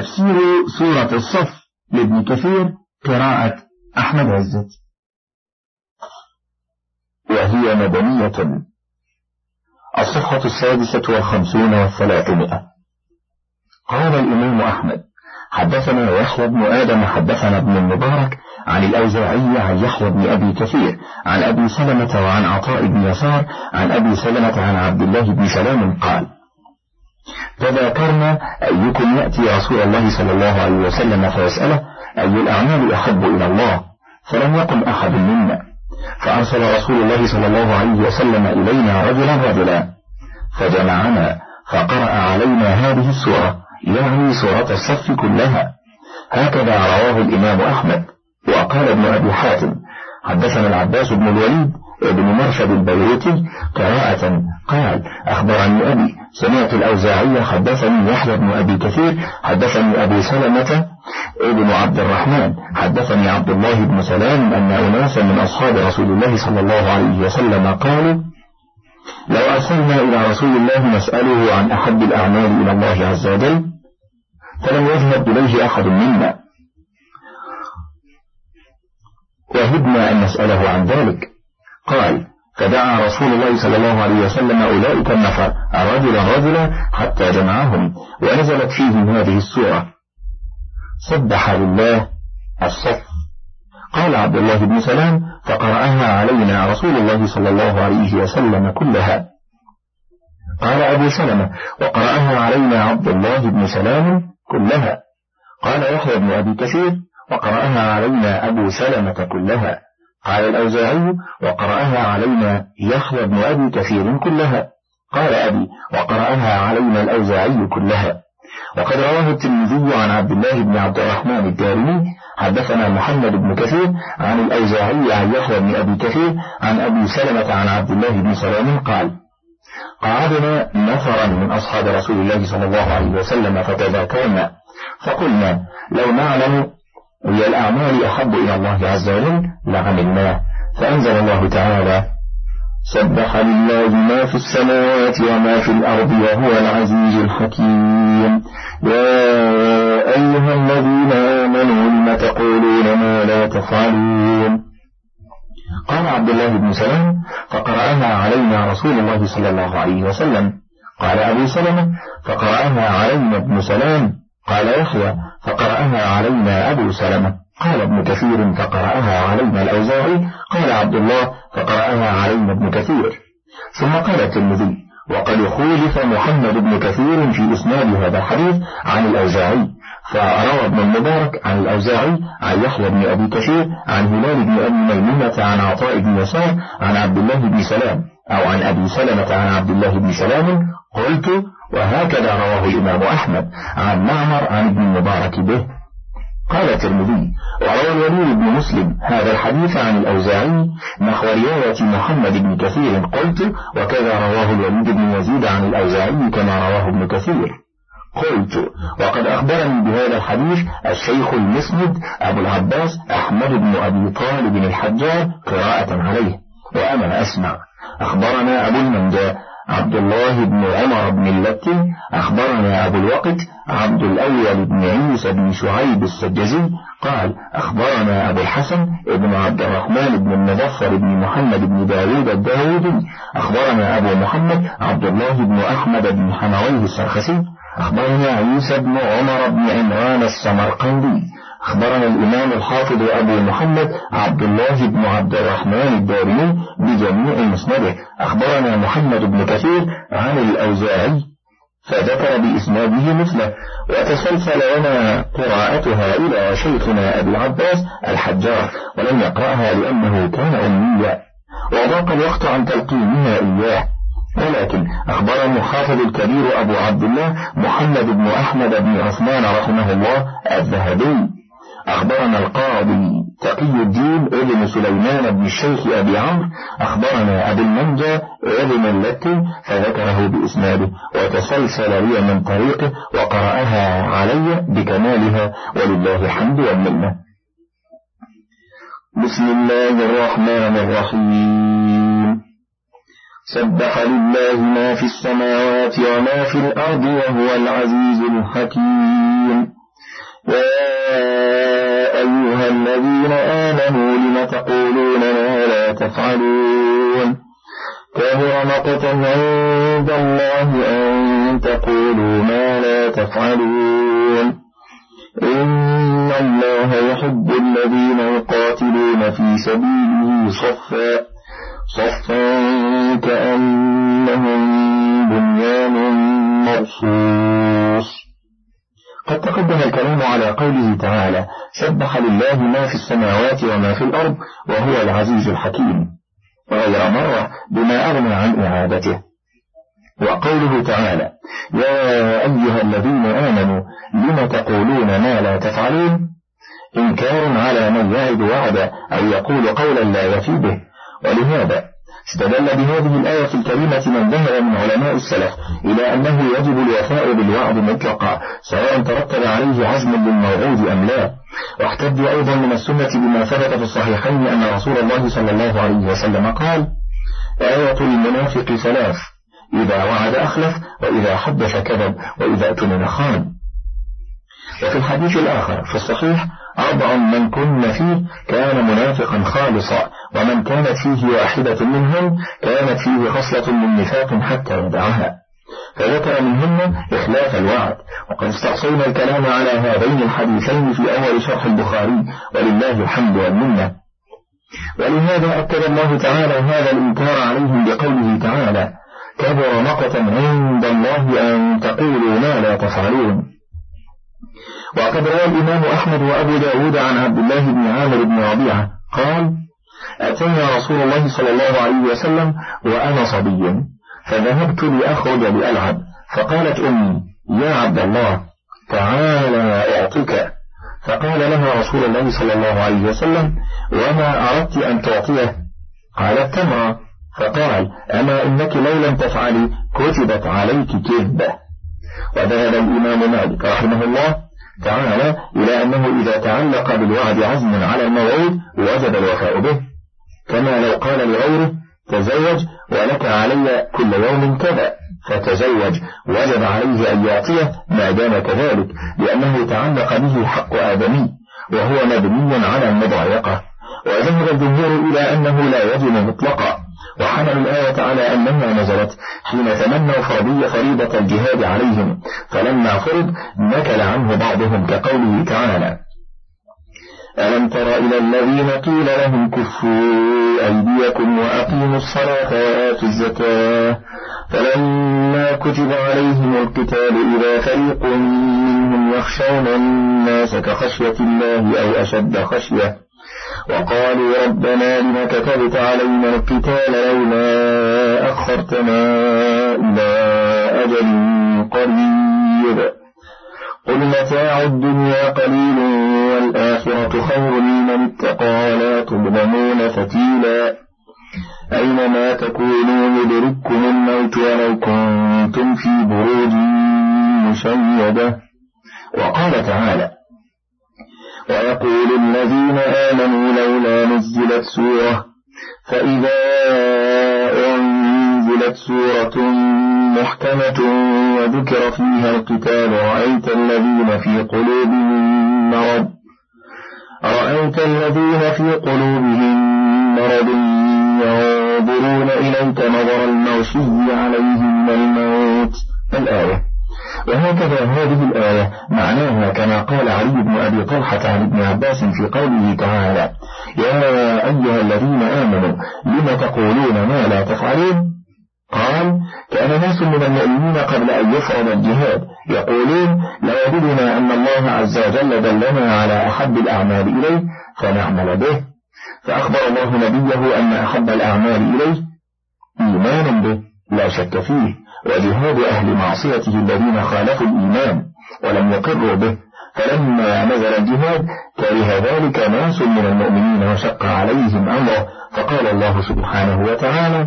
تفسير سورة الصف لابن كثير قراءة أحمد عزت. وهي مدنية. الصفحة السادسة والخمسون والثلاثمائة. قال الإمام أحمد حدثنا يحيى بن آدم حدثنا ابن المبارك عن الأوزاعي عن يحيى بن أبي كثير عن أبي سلمة وعن عطاء بن يسار عن أبي سلمة عن عبد الله بن سلام قال تذاكرنا أيكم يأتي رسول الله صلى الله عليه وسلم فيسأله أي الأعمال أحب إلى الله؟ فلم يقل أحد منا. فأرسل رسول الله صلى الله عليه وسلم إلينا رجلا رجلا. فجمعنا فقرأ علينا هذه السورة يعني سورة الصف كلها. هكذا رواه الإمام أحمد. وقال ابن أبي حاتم حدثنا العباس بن الوليد ابن مرشد البيروتي قراءة قال أخبرني أبي. سمعت الأوزاعي حدثني يحيى بن أبي كثير حدثني أبو سلمة ابن عبد الرحمن حدثني عبد الله بن سلام أن أناسا من أصحاب رسول الله صلى الله عليه وسلم قالوا لو أرسلنا إلى رسول الله نسأله عن أحب الأعمال إلى الله عز وجل فلم يذهب إليه أحد منا. وهبنا أن نسأله عن ذلك. قال فدعا رسول الله صلى الله عليه وسلم أولئك النفر رجلا رجلا حتى جمعهم ونزلت فيهم هذه السورة. سبح لله الصف. قال عبد الله بن سلام فقرأها علينا رسول الله صلى الله عليه وسلم كلها. قال أبو سلمة وقرأها علينا عبد الله بن سلام كلها. قال يحيى بن أبي كثير وقرأها علينا أبو سلمة كلها. قال الأوزاعي وقرأها علينا يحيى بن أبي كثير كلها. قال أبي وقرأها علينا الأوزاعي كلها. وقد رواه الترمذي عن عبد الله بن عبد الرحمن الدارمي حدثنا محمد بن كثير عن الأوزاعي عن يحيى بن أبي كثير عن أبي سلمة عن عبد الله بن سلام قال قعدنا نفرا من أصحاب رسول الله صلى الله عليه وسلم فتذاكرنا فقلنا لو نعلم أي الأعمال أحب إلى الله عز وجل لعملناه فأنزل الله تعالى سبح لله ما في السماوات وما في الأرض وهو العزيز الحكيم. يا أيها الذين آمنوا لم تقولون ما لا تفعلون؟ قال عبد الله بن سلام فقرأها علينا رسول الله صلى الله عليه وسلم. قال أبو سلمة فقرأها علينا ابن سلام قال يحيى فقرأها علينا أبو سلمة. قال ابن كثير فقرأها علينا الأوزاعي. قال عبد الله فقرأها علينا ابن كثير. ثم قال الترمذي وقد خولف محمد بن كثير في إسناد هذا الحديث عن الأوزاعي. فروى ابن المبارك عن الأوزاعي عن يحيى بن أبي كثير عن هلال بن أبي ميمونة عن عطاء بن يسار عن عبد الله بن سلام أو عن أبي سلمة عن عبد الله بن سلام. قلت وهكذا رواه الإمام أحمد عن معمر عن ابن المبارك به. قال الترمذي وروى الوليد بن مسلم هذا الحديث عن الأوزاعي نحو رواية محمد بن كثير قلت وكذا رواه الوليد بن يزيد عن الأوزاعي كما رواه ابن كثير. قلت وقد أخبرني بهذا الحديث الشيخ المسند أبو العباس أحمد بن أبي طالب الحجاج قراءة عليه وأنا أسمع. أخبرنا أبو المنجا عبد الله بن عمر بن اللتي أخبرنا أبو الوقت عبد الأول بن عيسى بن شعيب السجزي قال أخبرنا أبو الحسن ابن عبد الرحمن بن المظفر بن محمد بن داود الداودي أخبرنا أبو محمد عبد الله بن أحمد بن حمويه السرخسي أخبرنا عيسى بن عمر بن عمران السمرقندي أخبرنا الإمام الحافظ أبو محمد عبد الله بن عبد الرحمن الدارمي بجميع مسنده. أخبرنا محمد بن كثير عن الأوزاعي فذكر بإسناده مثله. وتسلسل لنا قراءتها إلى شيخنا أبي العباس الحجار ولم يقرأها لأنه كان أميا. وضاق الوقت عن تلقينها إياه. ولكن أخبرني حافظ الكبير أبو عبد الله محمد بن أحمد بن عثمان رحمه الله الذهبي. أخبرنا القاضي تقي الدين ابن سليمان بن الشيخ أبي عمرو أخبرنا أبو المنجى ابن اللتي فذكره بإسناده وتسلسل لي من طريقه وقرأها علي بكمالها ولله الحمد والمنة. بسم الله الرحمن الرحيم. سبح لله ما في السماوات وما في الأرض وهو العزيز الحكيم. أيها الذين آمنوا لم تقولون ما لا تفعلون؟ كبر مقتا عند الله أن تقولوا ما لا تفعلون. إن الله يحب الذين يقاتلون في سبيله صفا صفا كأنهم بنيان مرصوص. قد تقدم الكلام على قوله تعالى سبح لله ما في السماوات وما في الأرض وهو العزيز الحكيم. غير مرة بما أغنى عن إعادته. وقوله تعالى يا أيها الذين آمنوا لم تقولون ما لا تفعلون؟ إنكار على من يعد وعدا أو يقول قولا لا يفي به ولهذا استدل بهذه الآية الكريمة من ذهب من علماء السلف إلى أنه يجب الوفاء بالوعد مطلقا سواء ترتب عليه عزم للموعود أم لا. واحتج أيضا من السنة بما ثبت في الصحيحين أن رسول الله صلى الله عليه وسلم قال آية المنافق ثلاث إذا وعد أخلف وإذا حدث كذب وإذا أتمن خان. وفي الحديث الآخر في الصحيح أربع من كن فيه كان منافقا خالصا ومن كانت فيه واحدة منهم كانت فيه خصلة من نفاق حتى يدعها. فذكر منهن إخلاف الوعد. وقد استعصينا الكلام على هذين الحديثين في أول شرح البخاري ولله الحمد والمنة. ولهذا أكد الله تعالى هذا الإنكار عليهم بقوله تعالى كبر مقتا عند الله أن تقولوا ما لا تفعلون وقد روى الإمام أحمد وأبو داود عن عبد الله بن عامر بن ربيعة قال أتينا رسول الله صلى الله عليه وسلم وأنا صبي فذهبت لأخرج لألعب فقالت أمي يا عبد الله تعالى أعطيك. فقال لها رسول الله صلى الله عليه وسلم وما أردت أن تعطيه؟ قالت تمرة. فقال أما إنك لو لم تفعلي كتبت عليك كذبة. وذهب الإمام مالك رحمه الله تعالى إلى أنه إذا تعلق بالوعد عزم على الموعود وجب الوفاء به. كما لو قال لغيره تزوج ولك علي كل يوم كذا. فتزوج وجب عليه أن يعطيه ما دام كذلك لأنه تعلق به حق آدمي وهو مبني على المضايقة. وذهب الجمهور إلى أنه لا يجب مطلقا. وحملوا الآية على أنها نزلت حين تمنوا فرضية فريضة الجهاد عليهم فلما فرض نكل عنه بعضهم كقوله تعالى ألم تر إلى الذين قيل لهم كفوا أيديكم وأقيموا الصلاة وآتوا الزكاة فلما كتب عليهم القتال إذا فريق منهم يخشون الناس كخشية الله أو أشد خشية. وقالوا ربنا لم كتبت علينا القتال لولا أخرتنا إلى أجل قريب. قل متاع الدنيا قليل والآخرة خير لمن اتقى لا تظلمون فتيلا. أينما تكونوا يدرككم الموت ولو كنتم في بروج مشيدة. وقال تعالى ويقول الذين آمنوا لولا نزلت سورة فإذا أنزلت سورة محكمة وذكر فيها القتال رأيت الذين في قلوبهم مرض رأيت الذين في قلوبهم مرض ينظرون إليك نظر المغشي عليهم الموت. الآية؟ وهكذا هذه الآية معناها كما قال علي بن أبي طلحة عن ابن عباس في قوله تعالى يا أيها الذين آمنوا لم تقولون ما لا تفعلون؟ قال كان ناس من المؤمنين قبل أن يفرض الجهاد يقولون لا يدلنا أن الله عز وجل دلنا على أحب الأعمال إليه فنعمل به. فأخبر الله نبيه أن أحب الأعمال إليه إيمان به لا شك فيه. وجهاد أهل معصيته الذين خالفوا الإيمان ولم يقروا به فلما نزل الجهاد كره ذلك ناس من المؤمنين وشق عليهم أمره فقال الله سبحانه وتعالى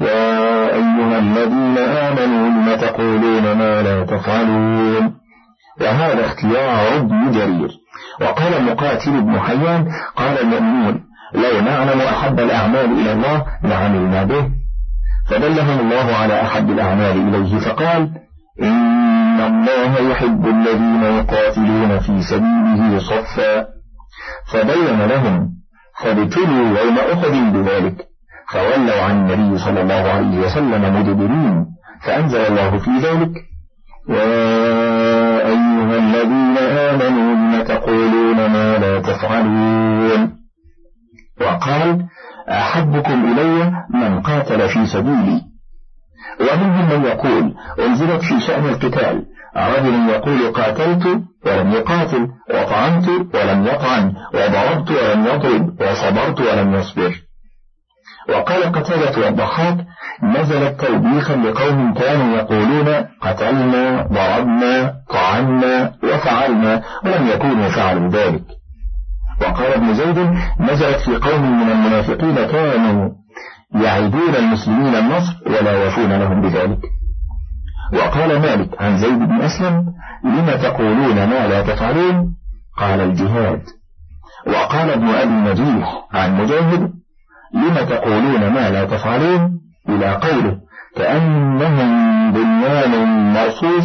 يا أيها الذين آمنوا لم تقولون ما لا تفعلون؟ وهذا اختيار ابن جرير. وقال مقاتل بن حيان قال المؤمنون لو نعلم أحب الأعمال إلى الله لعملنا به فدلهم الله على أحب الأعمال إليه فقال إن الله يحب الذين يقاتلون في سبيله صفا فبين لهم فابتلوا يوم أحد بذلك فولوا عن النبي صلى الله عليه وسلم مدبرين فأنزل الله في ذلك يا أيها الذين آمنوا لم تقولون ما لا تفعلون. وقال أحبكم إلي من قاتل في سبيلي. ومنهم من يقول أنزلت في شأن القتال. رجل يقول قاتلت ولم يقاتل وطعنت ولم يطعن وضربت ولم يضرب وصبرت ولم يصبر. وقال قتالة والضحاك نزلت توبيخا لقوم كانوا يقولون قتلنا ضربنا طعنا وفعلنا ولم يكونوا فعلوا ذلك. وقال ابن زيد نزلت في قوم من المنافقين كانوا يعيدون المسلمين النصر ولا يفون لهم بذلك. وقال مالك عن زيد بن أسلم لم تقولون ما لا تفعلون؟ قال الجهاد. وقال ابن أبي النجيح عن مجاهد لم تقولون ما لا تفعلون؟ إلى قوله كأنهم بنيان مرصوص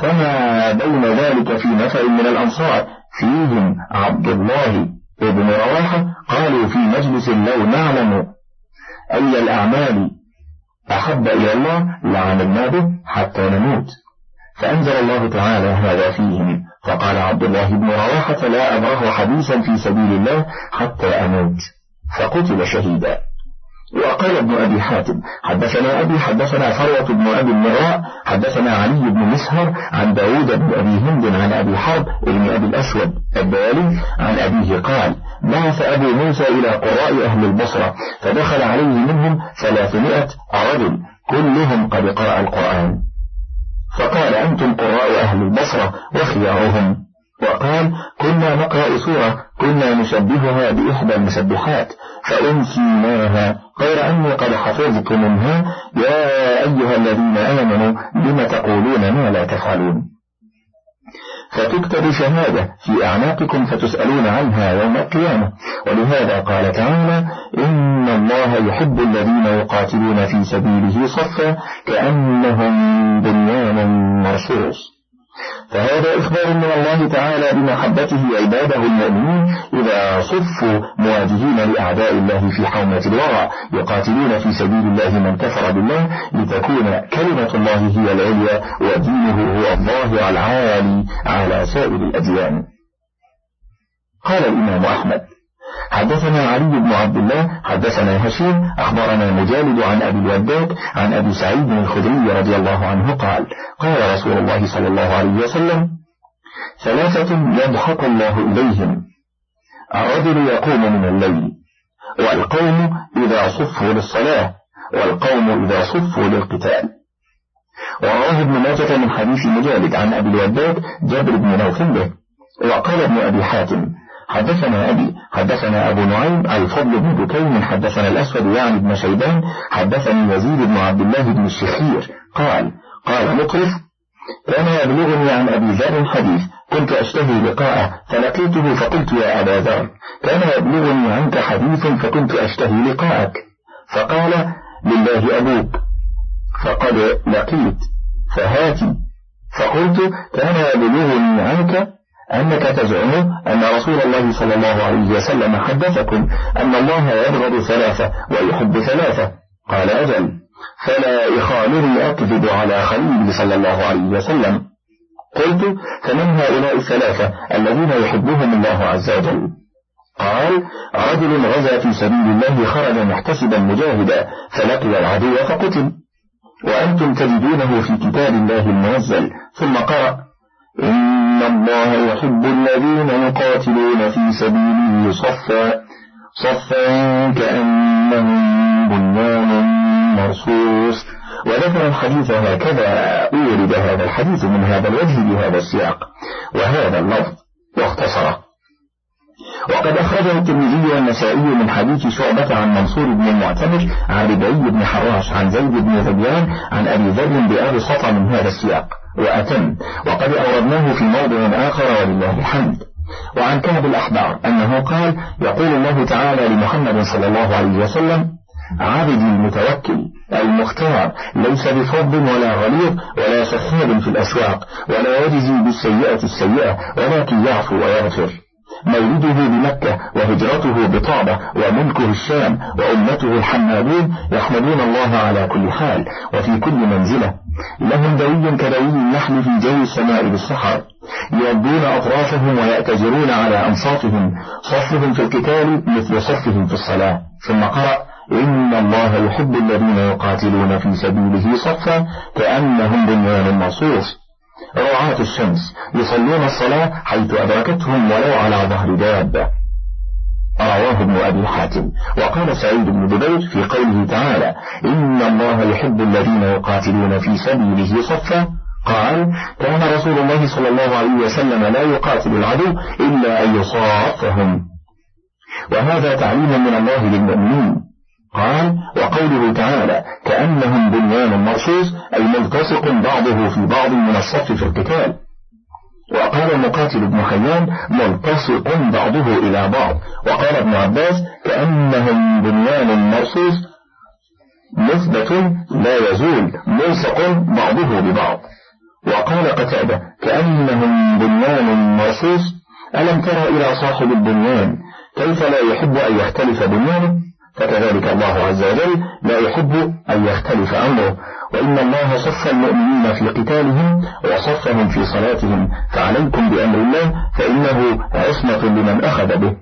فما بين ذلك في نفع من الأنصار؟ فيهم عبد الله ابن رواحة قالوا في مجلس لو نعلم أي الأعمال أحب إلى الله لعملنا به حتى نموت. فأنزل الله تعالى هذا فيهم فقال عبد الله بن رواحة لا أبره حديثا في سبيل الله حتى أموت. فقتل شهيدا. وقال ابن أبي حاتم حدثنا أبي حدثنا ثروة بن أبي المراء حدثنا علي بن مسهر عن داود بن أبي هند عن أبي حرب بن أبي الأسود الدالي عن أبيه قال بعث أبو موسى إلى قراء أهل البصرة فدخل عليه منهم ثلاثمائة رجل كلهم قد قرأ القرآن. فقال أنتم قراء أهل البصرة وخيارهم. وقال كنا نقرأ سورة كنا نشبهها بإحدى المسبحات فأنسيناها غير أني قد حفظت منها. يا أيها الذين آمنوا لم تقولون ما لا تفعلون؟ فتكتب شهادة في أعناقكم فتسألون عنها يوم القيامة. ولهذا قال تعالى إن الله يحب الذين يقاتلون في سبيله صفا كأنهم بنيان مرصوص. فهذا إخبار من الله تعالى بمحبته عباده المؤمنين إذا صفوا مواجهين لأعداء الله في حومة الورى يقاتلون في سبيل الله من كفر بالله لتكون كلمة الله هي العليا ودينه هو الظاهر العالي على سائر الأديان. قال الإمام أحمد حدثنا علي بن عبد الله حدثنا هشيم أخبرنا مجالد عن أبي الوداد عن أبي سعيد الخدري رضي الله عنه قال قال رسول الله صلى الله عليه وسلم ثلاثة يضحك الله إليهم الرجل يقوم من الليل والقوم إذا صفوا للصلاة والقوم إذا صفوا للقتال. ورواه ابن ماجة من حديث مجالد عن أبي الوداد جابر بن نوفل وقال ابن أبي حاتم حدثنا أبي حدثنا أبو نعيم الفضل بن بكيم حدثنا الأسود يعني بن شيبان حدثني يزيد بن عبد الله بن الشخير. قال قال مقرف كان يبلغني عن أبي ذر حديث كنت أشتهي لقاءه فلقيته فقلت يا أبا ذر كان يبلغني عنك حديث فكنت أشتهي لقاءك. فقال لله أبوك. فقد لقيت فهاتي. فقلت كان يبلغني عنك أنك تزعم أن رسول الله صلى الله عليه وسلم حدثكم أن الله يبغض ثلاثة ويحب ثلاثة. قال أجل. فلا يخالني أكذب على خليل صلى الله عليه وسلم. قلت فمن هؤلاء الثلاثة الذين يحبهم الله عز وجل. قال رجل غزا في سبيل الله خرج محتسبا مجاهدا فلقي العدو فقتل. وأنتم تجدونه في كتاب الله المنزل. ثم قرأ إن الله يحب الذين يقاتلون في سبيله صفا صفا كأنهم بنيان مرصوص. وذكر الحديث هكذا أورد هذا الحديث من هذا الوجه بهذا السياق. وهذا اللفظ واختصره وقد أخرجه الترمذي والنسائي من حديث شعبة عن منصور بن المعتمر عن ربعي بن حراش عن زيد بن ذبيان عن أبي ذر بأبي سطى من هذا السياق وأتم. وقد أوردناه في موضع آخر ولله الحمد. وعن كعب الأحبار أنه قال يقول الله تعالى لمحمد صلى الله عليه وسلم عبدي المتوكل المختار ليس بفض ولا غليظ ولا سخاب في الأسواق ولا يجزي بالسيئة السيئة ولكن يعفو ويغفر. مولده بمكة وهجرته بطابة وملكه الشام وأمته الحمادون يحمدون الله على كل حال وفي كل منزلة. لهم دوي كدوي النحل في جو السماء بالسحر يودون أطرافهم ويأتجرون على أنصافهم صفهم في القتال مثل صفهم في الصلاة. ثم قرأ إن الله يحب الذين يقاتلون في سبيله صفا كأنهم بنيان مرصوص رعاة الشمس يصلون الصلاة حيث أدركتهم ولو على ظهر دابة رواه ابن أبي حاتم. وقال سعيد بن جبير في قوله تعالى إن الله يحب الذين يقاتلون في سبيله صفا. قال كان رسول الله صلى الله عليه وسلم لا يقاتل العدو إلا أن يصافهم وهذا تعليم من الله للمؤمنين. قال وقوله تعالى كأنهم بنيان مرصوص أي ملتصق بعضه في بعض من الصف في القتال. وقال المقاتل بن حيان ملتصق بعضه إلى بعض. وقال ابن عباس كأنهم بنيان مرصوص مثبت لا يزول ملصق بعضه ببعض. وقال قتادة كأنهم بنيان مرصوص. ألم تر إلى صاحب البنيان كيف لا يحب أن يختلف بنيانه؟ فكذلك الله عز وجل لا يحب أن يختلف أمره وإن الله صف المؤمنين في قتالهم وصفهم في صلاتهم فعليكم بأمر الله فإنه عصمة لمن أخذ به.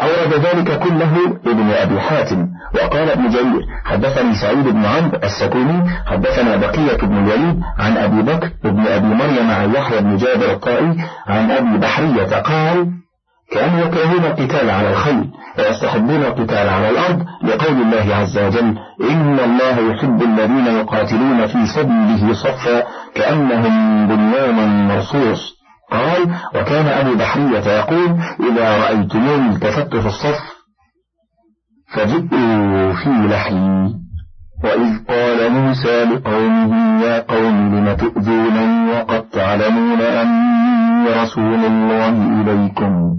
أورد ذلك كله ابن أبي حاتم وقال ابن جرير حدثني سعيد بن عمرو السكوني حدثنا بقية بن الوليد عن أبي بكر بن أبي مريم عن يحيى بن جابر الطائي عن أبي بحرية قال كانوا يكرهون القتال على الخيل ويستحبون القتال على الأرض لقول الله عز وجل إن الله يحب الذين يقاتلون في سبيله صفا كأنهم بنيان مرصوص. قال وكان أبو بحرية يقول إذا رأيتموني التفت في الصف فجئوا في لحي. وإذ قال موسى لقومه يا قوم لم تؤذونني وقد تعلمون أني رسول الله إليكم.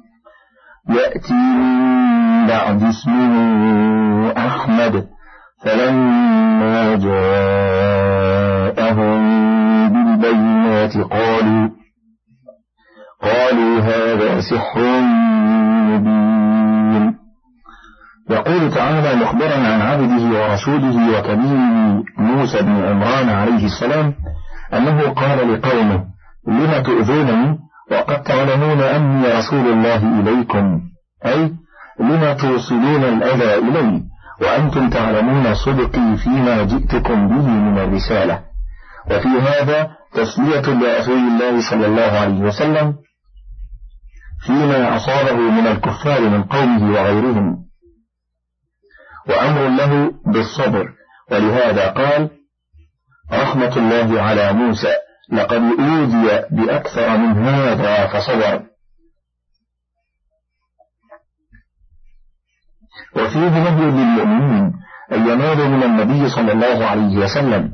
يأتي من بعد اسمه أحمد فلما جاءهم بالبينات قالوا قالوا هذا سحر مبين. يقول تعالى مخبرا عن عبده ورسوله وكبيره موسى بن عمران عليه السلام أنه قال لقومه لم تؤذونني؟ وقد تعلمون أني رسول الله إليكم. أي لما توصلون الأذى إلي وأنتم تعلمون صدقي فيما جئتكم به من الرسالة. وفي هذا تسلية لرسول الله صلى الله عليه وسلم فيما أصابه من الكفار من قومه وغيرهم. وأمر له بالصبر ولهذا قال رحمة الله على موسى. لقد أوذي بأكثر من هذا فصبر. وفيه نهي للمؤمنين أن ينالوا من النبي صلى الله عليه وسلم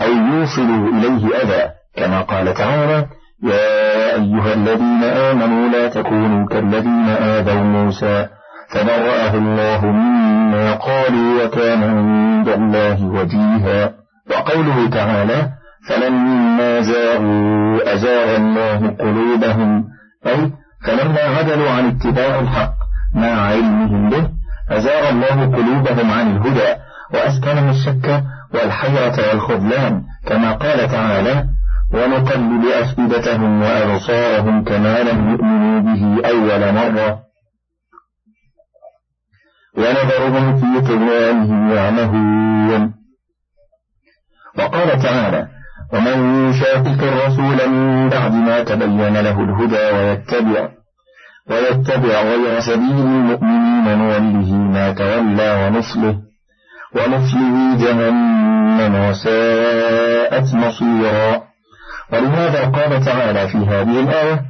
أو يوصلوا إليه أذى كما قال تعالى يا أيها الذين آمنوا لا تكونوا كالذين آذوا موسى فبرأه الله مما قالوا وكان عند الله وجيها. وقوله تعالى فلما زاغوا أزاغ الله قلوبهم. أي فلما عدلوا عن اتباع الحق مع علمهم به أزاغ الله قلوبهم عن الهدى وأسكنهم الشك والحيرة والخذلان كما قال تعالى ونقلب أفئدتهم وأبصارهم كما لم يؤمنوا به أول مرة. ونذرهم في طغيانهم يعمهون. وقال تعالى ومن يشاقق الرسول من بعد ما تبين له الهدى ويتبع ويتبع غير سبيل المؤمنين نوله ما تولى ونصله ونصله جهنم وساءت مصيرا. ولهذا قال تعالى في هذه الآية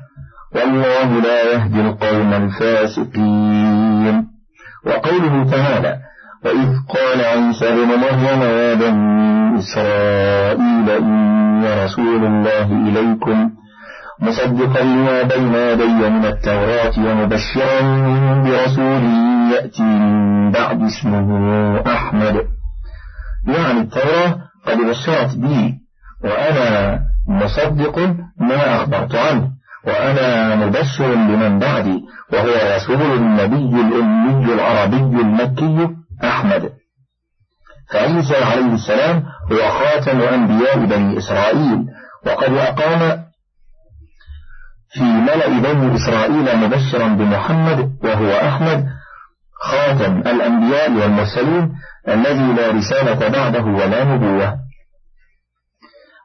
والله لا يهدي القوم الفاسقين. وقوله تعالى وإذ قال عيسى بن مريم يا بني إسرائيل إني رسول الله إليكم مصدقا لما بين يدي من التوراة ومبشرا برسول يأتي من بعد اسمه أحمد يعني التوراة قد بشرت بي وأنا مصدق ما أخبرت عنه وأنا مبشر لمن بعدي وهو رسول النبي الأمي العربي المكي أحمد. فعيسى عليه السلام هو خاتم أنبياء بني إسرائيل وقد أقام في ملأ بني إسرائيل مبشرا بمحمد وهو أحمد خاتم الأنبياء والمرسلين الذي لا رسالة بعده ولا نبوة.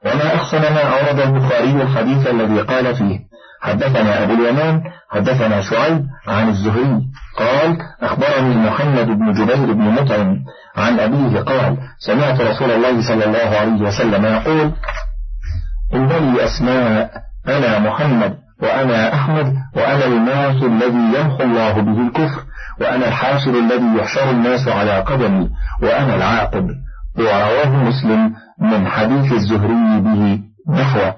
وما أحسن ما أورد البخاري الحديث الذي قال فيه حدثنا أبو اليمان حدثنا شعيب عن الزهري قال أخبرني محمد بن جبير بن مطعم عن أبيه قال سمعت رسول الله صلى الله عليه وسلم يقول إن لي أسماء أنا محمد وأنا أحمد وأنا الماس الذي يمحو الله به الكفر وأنا الحاشر الذي يحشر الناس على قدمي وأنا العاقب. ورواه مسلم من حديث الزهري به نحوه.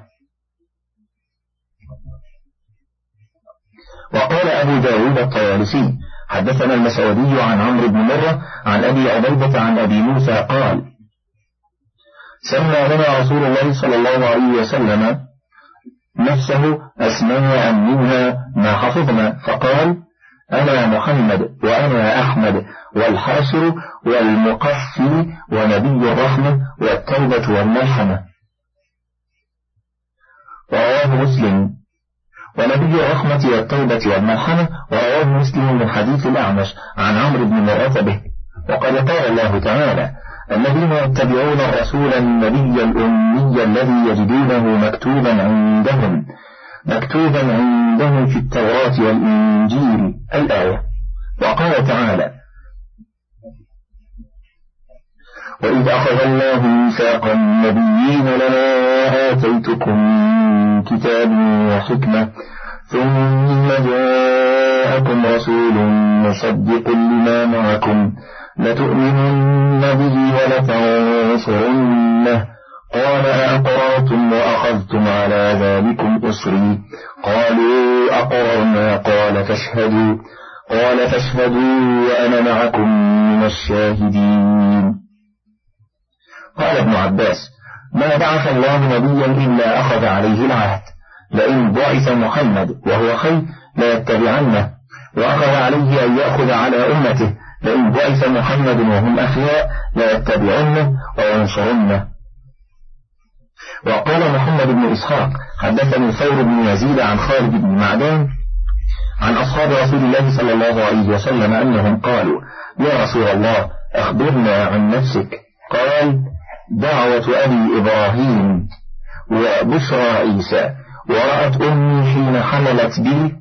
وقال أبو داود الطيالسي حدثنا المسعودي عن عمرو بن مرة عن أبي عبيدة عن أبي موسى قال سمى لنا رسول الله صلى الله عليه وسلم نفسه أسماء منها ما حفظنا فقال أنا محمد وأنا أحمد والحاشر والمقفي ونبي الرحمة والتوبة والملحمة رواه مسلم. ونبي الرحمة والتوبة والملحمة ورواه مسلم من حديث الأعمش عن عمرو بن مرة به وقد قال الله تعالى الذين يتبعون الرسول النبي الأمي الذي يجدونه مكتوبا عندهم مكتوبا عندهم في التوراة والإنجيل الآية. وقال تعالى وإذ أخذ الله ميثاق النبيين لما آتيتكم كتاب وحكمة ثم جاءكم رسول مصدق لما معكم لتؤمنن به ولتنصرنه. قال أأقررتم وأخذتم على ذلكم أسري؟ قالوا أقررنا قال فاشهدوا. قال فاشهدوا وأنا معكم من الشاهدين. قال ابن عباس ما بعث الله نبيا إلا أخذ عليه العهد. لئن بعث محمد وهو خير ليتبعنه. وأخذ عليه أن يأخذ على أمته. لئن بعث محمد وهم أحياء ليتبعنه وينصرنه. وقال محمد بن إسحاق حدثني ثور بن يزيد عن خالد بن معدان عن أصحاب رسول الله صلى الله عليه وسلم أنهم قالوا يا رسول الله أخبرنا عن نفسك. قال دعوة أبي إبراهيم وبشرى عيسى. ورأت أمي حين حملت بي.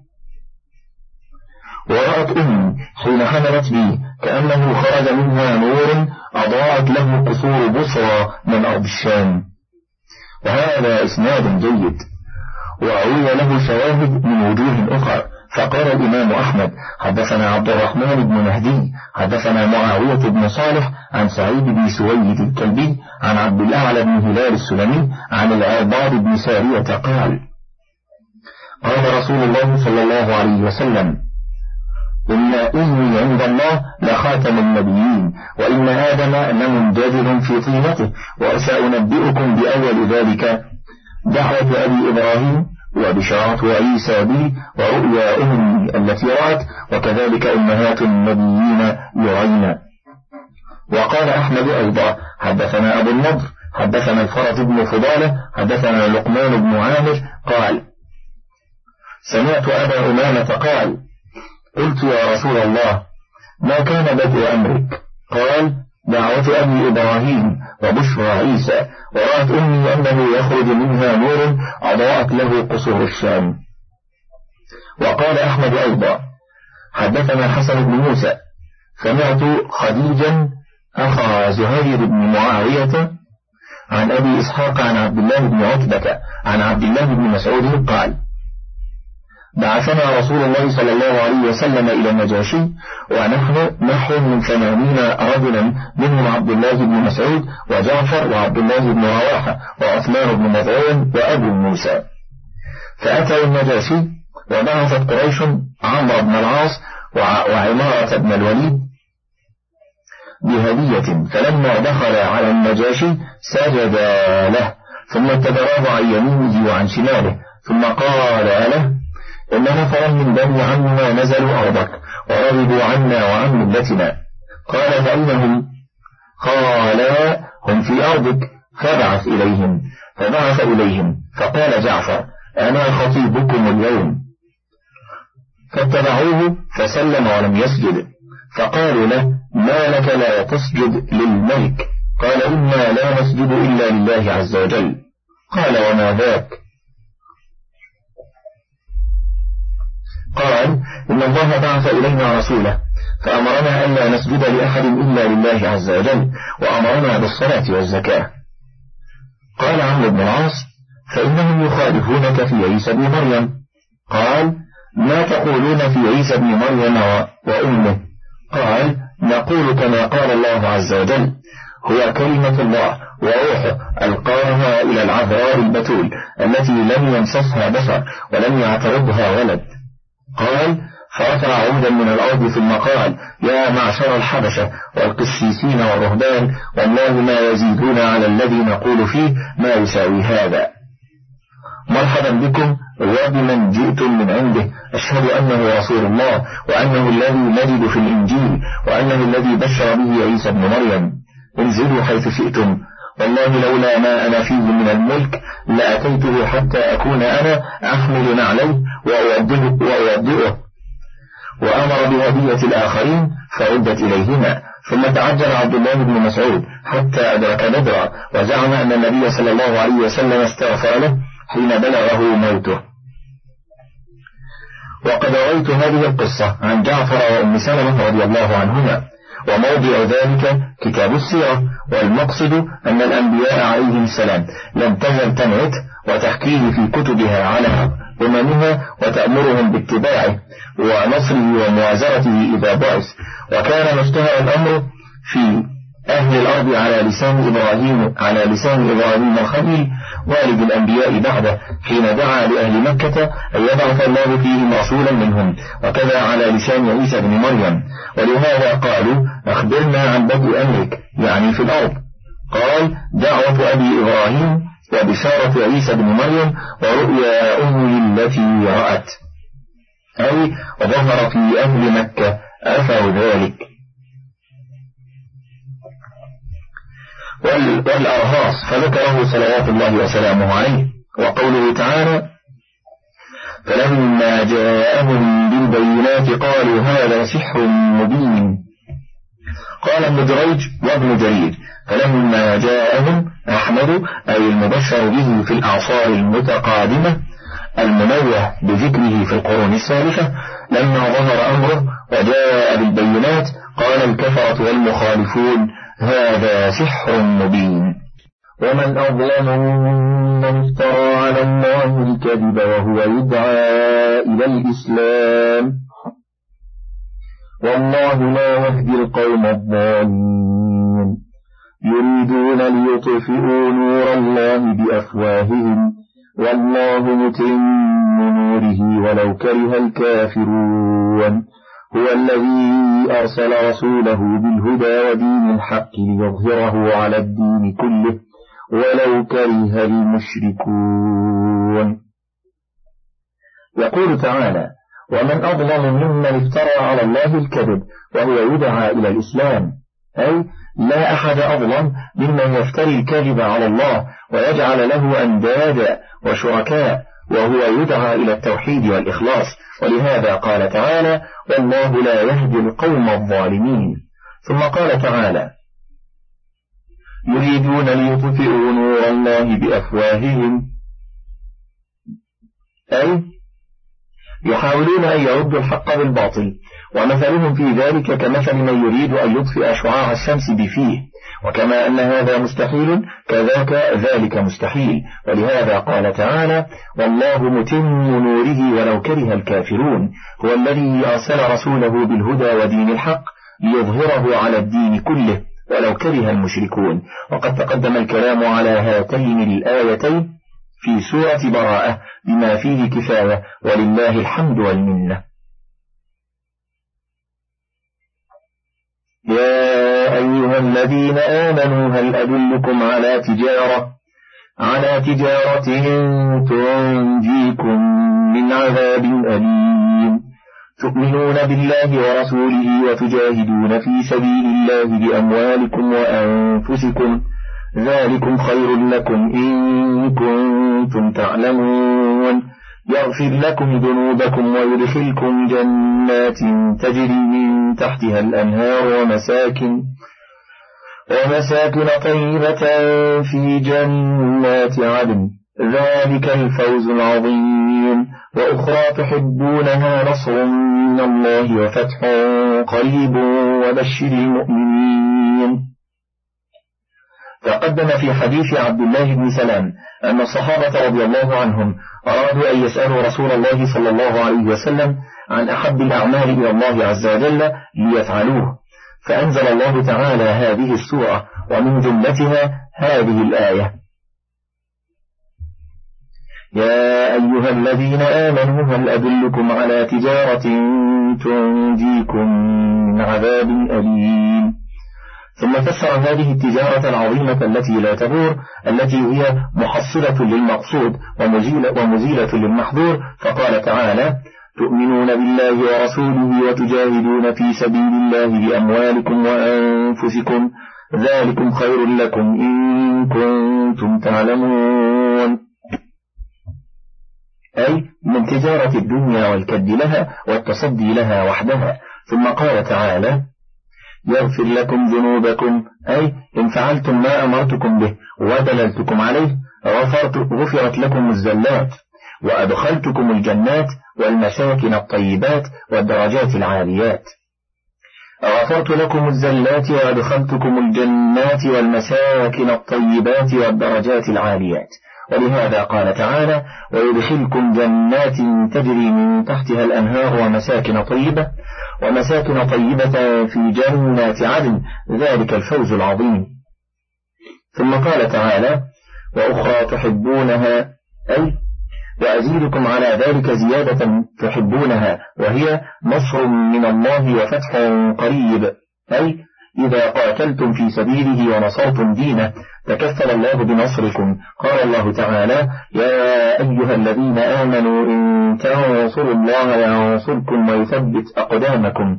ورأت أمي حين حملت بي. كأنه خرج منها نور أضاءت له قصور بصرى من أرض الشام. وهذا إسناد جيد. وروي له شواهد من وجوه أخرى. فقال الإمام أحمد حدثنا عبد الرحمن بن مهدي حدثنا معاوية بن صالح عن سعيد بن سويد الكلبي عن عبد الأعلى بن هلال السلمي عن العرباض بن سارية قال قال رسول الله صلى الله عليه وسلم إن إني عند الله لخاتم النبيين وإن آدم لمنجذب في طينته وسأنبئكم بأول ذلك. دعوة أبي إبراهيم وبشارة عيسى بي ورؤيا أمي التي رأت وكذلك أمهات النبيين يرين وقال أحمد أيضا حدثنا أبو النضر حدثنا الفرج بن فضالة حدثنا لقمان بن عامر قال سمعت أبا أمامة قال قلت يا رسول الله ما كان بدء أمرك؟ قال دعوة أبي إبراهيم وبشرى عيسى. ورأت أمي أنه يخرج منها نور أضاءت له قصور الشام. وقال أحمد أيضا حدثنا حسن بن موسى سمعت خديجا أخا زهير بن معاوية عن أبي إسحاق عن عبد الله بن عتبة عن عبد الله بن مسعود قال بعثنا رسول الله صلى الله عليه وسلم إلى النجاشي ونحن نحو من ثمانين رجلا منهم عبد الله بن مسعود وجعفر وعبد الله بن رواحة وعثمان بن مذعون وأبو موسى. فأتوا النجاشي وبعثت قريش عمرو بن العاص وعمارة بن الوليد بهدية. فلما دخل على النجاشي سجد له ثم اتبعاه عن يمينه وعن شماله ثم قال له إن نفرا من بني عمنا نزلوا أرضك ورغبوا عنا وعن ملتنا. قال فإنهم قال هم في أرضك فبعث إليهم فبعث إليهم. فقال جعفر أنا خطيبكم اليوم. فاتبعوه فسلم ولم يسجد. فقالوا له ما لك لا تسجد للملك؟ قال إنا لا نسجد إلا لله عز وجل. قال وما ذاك؟ قال إن الله بعث إلينا رسوله فأمرنا أن لا نسجد لأحد إلا لله عز وجل وأمرنا بالصلاة والزكاة. قال عمرو بن العاص فإنهم يخالفونك في عيسى بن مريم. قال ما تقولون في عيسى بن مريم وأمه. قال نقول كما قال الله عز وجل هو كلمة الله وروحه ألقاها إلى العذراء البتول التي لم يمسسها بشر ولم يعترضها ولد. قال فرفع عودا من الأرض ثم قال يا معشر الحبشة والقسيسين والرهبان والله ما يزيدون على الذي نقول فيه ما يساوي هذا. مرحبا بكم وبمن جئتم من عنده. أشهد أنه رسول الله وأنه الذي نجد في الإنجيل وأنه الذي بشر به عيسى بن مريم. انزلوا حيث شئتم. والله لولا ما أنا فيه من الملك لأتيته حتى أكون أنا أحمل نعليه وأودئه وأمر بهدية الآخرين فعدت إليهما. ثم تعجل عبد الله بن مسعود حتى أدرك بدرا وزعم أن النبي صلى الله عليه وسلم استغفر له حين بلغه موته. وقد رويت هذه القصة عن جعفر وأم سلمة رضي الله عنهما. وموضع ذلك كتاب السيرة والمقصد أن الأنبياء عليهم السلام لم تزل تنعت وتحكيه في كتبها على أممها وتأمرهم باتباعه ونصره وموازرته إذا بعث. وكان مشتهى الأمر في أهل الأرض على لسان إبراهيم على لسان إبراهيم الخليل والد الأنبياء بعده حين دعا لأهل مكة أن يبعث الله فيهم رسولا منهم وكذا على لسان عيسى بن مريم. ولهذا قالوا أخبرنا عن بدء أمرك يعني في الأرض. قال دعوة أبي إبراهيم وبشارة عيسى بن مريم ورؤيا أمه التي رأت. أي ظهر في أهل مكة أثر ذلك. والأرهاص فذكره صلوات الله وسلامه عليه. وقوله تعالى فلما جاءهم بالبينات قالوا هذا سحر مبين. قال ابن دريج وابن جرير فلما جاءهم أحمد أي المبشر به في الأعصار المتقادمة المنوه بذكره في القرون السالفة لما ظهر أمره وجاء بالبينات قال الكفرة والمخالفون هذا سحر مبين. ومن أظلم ممن افترى على الله الكذب وهو يدعى إلى الإسلام. والله لا يهدي القوم الظالمين يريدون ليطفئوا نور الله بأفواههم. والله متم نوره ولو كره الكافرون. هو الذي أرسل رسوله بالهدى ودين الحق ليظهره على الدين كله. ولو كره المشركون. يقول تعالى ومن أظلم ممن افترى على الله الكذب وهو يدعى إلى الإسلام. أي لا أحد أظلم ممن يفتري الكذب على الله ويجعل له أندادا وشركاء وهو يدعى إلى التوحيد والإخلاص. ولهذا قال تعالى والله لا يهدي القوم الظالمين. ثم قال تعالى يريدون ليطفئوا نور الله بأفواههم. أي يحاولون أن يردوا الحق بالباطل ومثلهم في ذلك كمثل من يريد أن يطفئ شعاع الشمس بفيه وكما أن هذا مستحيل كذاك ذلك مستحيل. ولهذا قال تعالى والله متم نوره ولو كره الكافرون هو الذي أرسل رسوله بالهدى ودين الحق ليظهره على الدين كله ولو كره المشركون. وقد تقدم الكلام على هاتين الآيتين في سورة براءة بما فيه كفاية ولله الحمد والمنة. يا أيها الذين آمنوا هل أدلكم على تجارة؟ على تجارة تنجيكم من عذاب أليم. تؤمنون بالله ورسوله وتجاهدون في سبيل الله بأموالكم وأنفسكم. ذلكم خير لكم إن كنتم تعلمون. يغفر لكم ذنوبكم ويدخلكم جنات تجري من تحتها الأنهار ومساكن ومساكن طيبة في جنات عدن. ذلك الفوز العظيم. وأخرى تحبونها نصر من الله وفتح قريب وبشر المؤمنين. تقدم في حديث عبد الله بن سلام أن الصحابة رضي الله عنهم أرادوا أن يسألوا رسول الله صلى الله عليه وسلم عن أحب الأعمال إلى الله عز وجل ليفعلوه. فأنزل الله تعالى هذه السورة ومن جملتها هذه الآية. يا أيها الذين آمنوا هل أدلكم على تجارة تنجيكم من عذاب أليم؟ ثم فسر هذه التجارة العظيمة التي لا تبور التي هي محصلة للمقصود ومزيلة, ومزيلة للمحظور. فقال تعالى تؤمنون بالله ورسوله وتجاهدون في سبيل الله بأموالكم وأنفسكم ذلكم خير لكم إن كنتم تعلمون. أي من تجارة الدنيا والكد لها والتصدي لها وحدها. ثم قال تعالى يغفر لكم ذنوبكم. أي إن فعلتم ما أمرتكم به ودللتكم عليه غفرت غفرت لكم الزلات وأدخلتكم الجنات والمساكن الطيبات والدرجات العاليات. غفرت لكم الزلات وأدخلتكم الجنات والمساكن الطيبات والدرجات العاليات. ولهذا قال تعالى ويدخلكم جنات تجري من تحتها الأنهار ومساكن طيبة ومساكن طيبة في جنات عدن ذلك الفوز العظيم. ثم قال تعالى وأخرى تحبونها أي وأزيدكم على ذلك زيادة تحبونها وهي نصر من الله وفتح قريب أي إذا قاتلتم في سبيله ونصرتم دينه تكفل الله بنصركم. قال الله تعالى يا أيها الذين آمنوا إن تنصروا الله ينصركم ويثبت أقدامكم.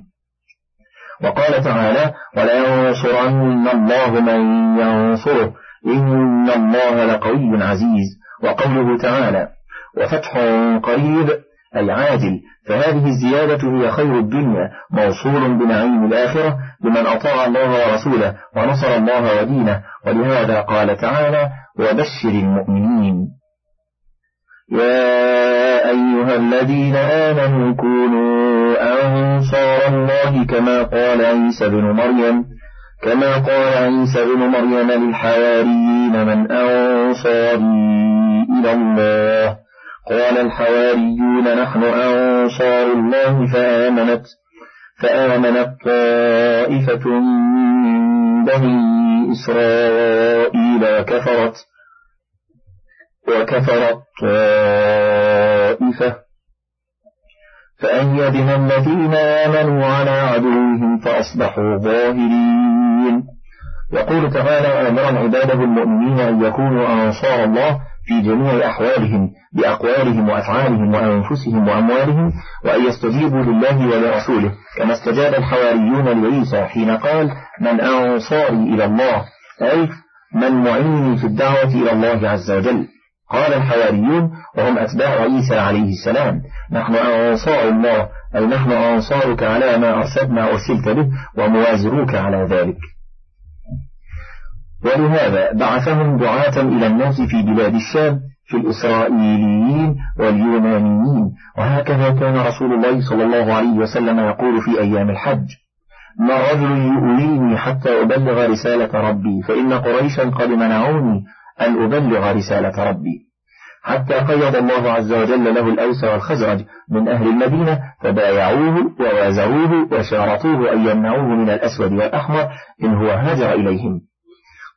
وقال تعالى ولينصرن الله من ينصره. إن الله لقوي عزيز. وقوله تعالى وفتح قريب أي عاجل فهذه الزيادة هي خير الدنيا موصول بنعيم الآخرة لمن أطاع الله ورسوله ونصر الله ودينه. ولهذا قال تعالى وبشر المؤمنين. يا أيها الذين آمنوا كونوا أنصار الله كما قال عيسى بن مريم كما قال عيسى بن مريم للحواريين من أنصاري إلى الله قال الحواريون نحن أنصار الله فآمنت فآمنت طائفة من بني إسرائيل وكفرت وكفرت طائفة. فأيدنا الذين آمنوا على عدوهم فأصبحوا ظاهرين. يقول تعالى آمرا عباده المؤمنين أن يكونوا أنصار الله؟ في جميع أحوالهم بأقوالهم وأفعالهم وأنفسهم وأموالهم وأن يستجيبوا لله ولرسوله. كما استجاب الحواريون لعيسى حين قال من أنصاري إلى الله؟ أي من معيني في الدعوة إلى الله عز وجل. قال الحواريون وهم أتباع عيسى عليه السلام. نحن أنصار الله أي نحن أنصارك على ما أرسلنا أرسلت به وموازروك على ذلك. ولهذا بعثهم دعاة إلى الناس في بلاد الشام في الإسرائيليين واليونانيين. وهكذا كان رسول الله صلى الله عليه وسلم يقول في أيام الحج. ما رجل يؤويني حتى أبلغ رسالة ربي فإن قريشا قد منعوني أن أبلغ رسالة ربي. حتى قيض الله عز وجل له الأوس والخزرج من أهل المدينة فبايعوه ووازروه وشارطوه أن يمنعوه من الأسود والأحمر إن هو هاجر إليهم.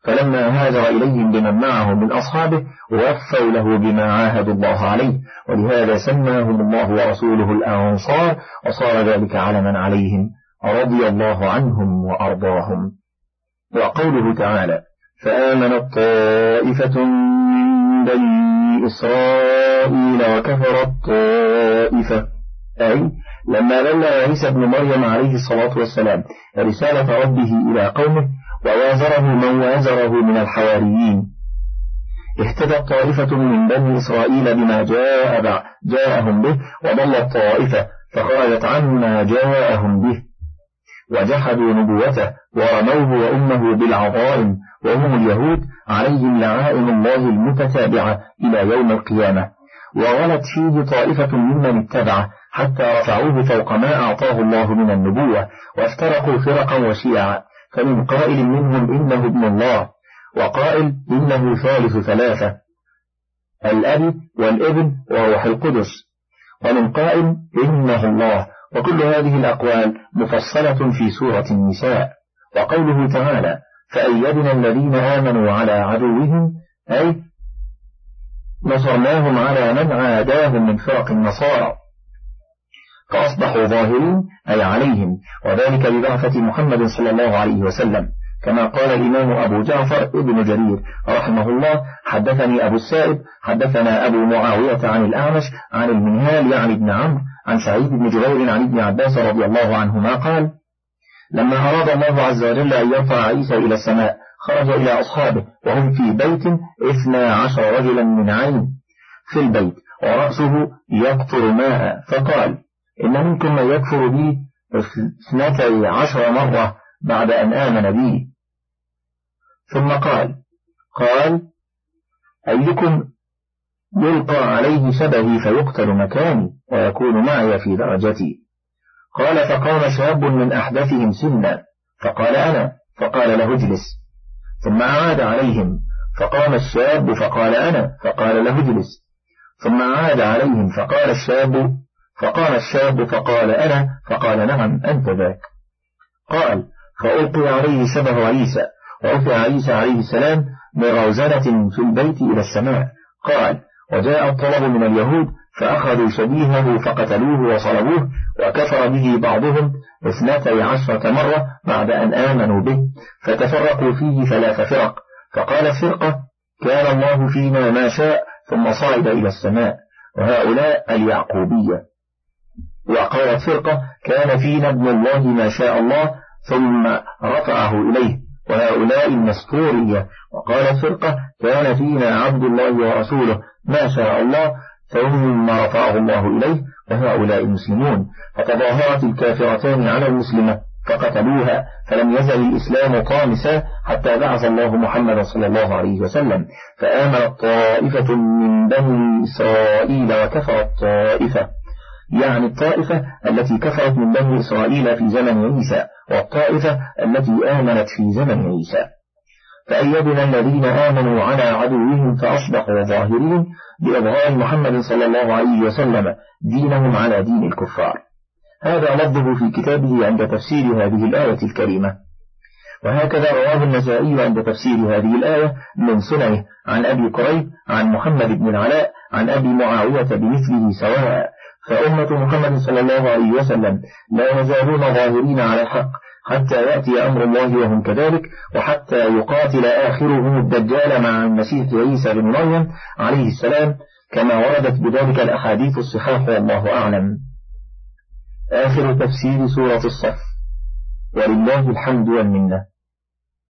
فلما هاجر إليهم بمن معه من أصحابه وفوا له بما عاهدوا الله عليه. ولهذا سماهم الله ورسوله الأنصار وصار ذلك علما عليهم رضي الله عنهم وأرضاهم. وقوله تعالى فآمنت طائفة من بني إسرائيل وكفرت طائفة أي لما بلغ عيسى بن مريم عليه الصلاة والسلام رسالة ربه إلى قومه ووازره من وازره من الحواريين. اهتدت طائفة من بني إسرائيل بما جاء جاءهم به وضلت طائفة فخرجت عما جاءهم به. وجحدوا نبوته ورموه وأمه بالعظائم وهم اليهود عليهم لعائم الله المتتابعة إلى يوم القيامة. وغلت فيه طائفة ممن اتبعه حتى رفعوه فوق ما أعطاه الله من النبوة وافترقوا فرقا وشيعا. فمن قائل منهم إنه ابن الله وقائل إنه ثالث ثلاثة الأب والابن وروح القدس. ومن قائل إنه الله وكل هذه الأقوال مفصلة في سورة النساء. وقوله تعالى فأيدنا الذين آمنوا على عدوهم أي نصرناهم على من عاداهم من فرق النصارى. فأصبحوا ظاهرين أي عليهم. وذلك ببعثة محمد صلى الله عليه وسلم. كما قال الإمام أبو جعفر ابن جرير رحمه الله حدثني أبو السائب حدثنا أبو معاوية عن الأعمش عن المنهال يعني ابن عمرو عن سعيد بن جبير عن ابن عباس رضي الله عنهما قال لما أراد الله عز وجل أن يرفع عيسى إلى السماء خرج إلى أصحابه وهم في بيت اثنا عشر رجلا من عين في البيت ورأسه يقطر ماء فقال إن منكم من يكفر بي اثنتي عشر مرة بعد أن آمن بي. ثم قال قال أيكم يلقى عليه شبهي فيقتل مكاني ويكون معي في درجتي. قال فقام شاب من أحدثهم سنا فقال أنا فقال له اجلس. ثم عاد عليهم فقام الشاب فقال أنا فقال له اجلس. ثم عاد عليهم فقال الشاب فقال الشاب فقال أنا فقال نعم أنت ذاك. قال فألقي عليه شبه عيسى ورفع عيسى عليه السلام بروزنة في البيت إلى السماء. قال وجاء الطلب من اليهود فأخذوا شبيهه فقتلوه وصلبوه وكفر به بعضهم اثنتي عشرة مرة بعد أن آمنوا به فتفرقوا فيه ثلاث فرق. فقال فرقة كان الله فينا ما شاء ثم صعد إلى السماء وهؤلاء اليعقوبية. وقالت فرقة كان فينا ابن الله ما شاء الله ثم رفعه إليه وهؤلاء المستورية. وقالت فرقة كان فينا عبد الله ورسوله ما شاء الله ثم رفعه الله إليه وهؤلاء المسلمون. فتظاهرت الكافرتان على المسلمة فقتلوها فلم يزل الإسلام طامسا حتى بعث الله محمد صلى الله عليه وسلم. فآمنت طائفة من بني إسرائيل وكفرت طائفة. يعني الطائفة التي كفرت من بني إسرائيل في زمن عيسى والطائفة التي آمنت في زمن عيسى. فأيدنا الذين آمنوا على عدوهم فأصبحوا ظاهرين بإظهار محمد صلى الله عليه وسلم دينهم على دين الكفار. هذا لفظه في كتابه عند تفسير هذه الآية الكريمة. وهكذا رواه النسائي عند تفسير هذه الآية من سننه عن أبي قريب عن محمد بن العلاء عن أبي معاوية بمثله سواء. فأمة محمد صلى الله عليه وسلم لا يزالون ظاهرين على الحق حتى يأتي أمر الله وهم كذلك وحتى يقاتل آخرهم الدجال مع المسيح عيسى بن مريم عليه السلام كما وردت بذلك الأحاديث الصحاح والله أعلم. آخر تفسير سورة الصف. ولله الحمد والمنة.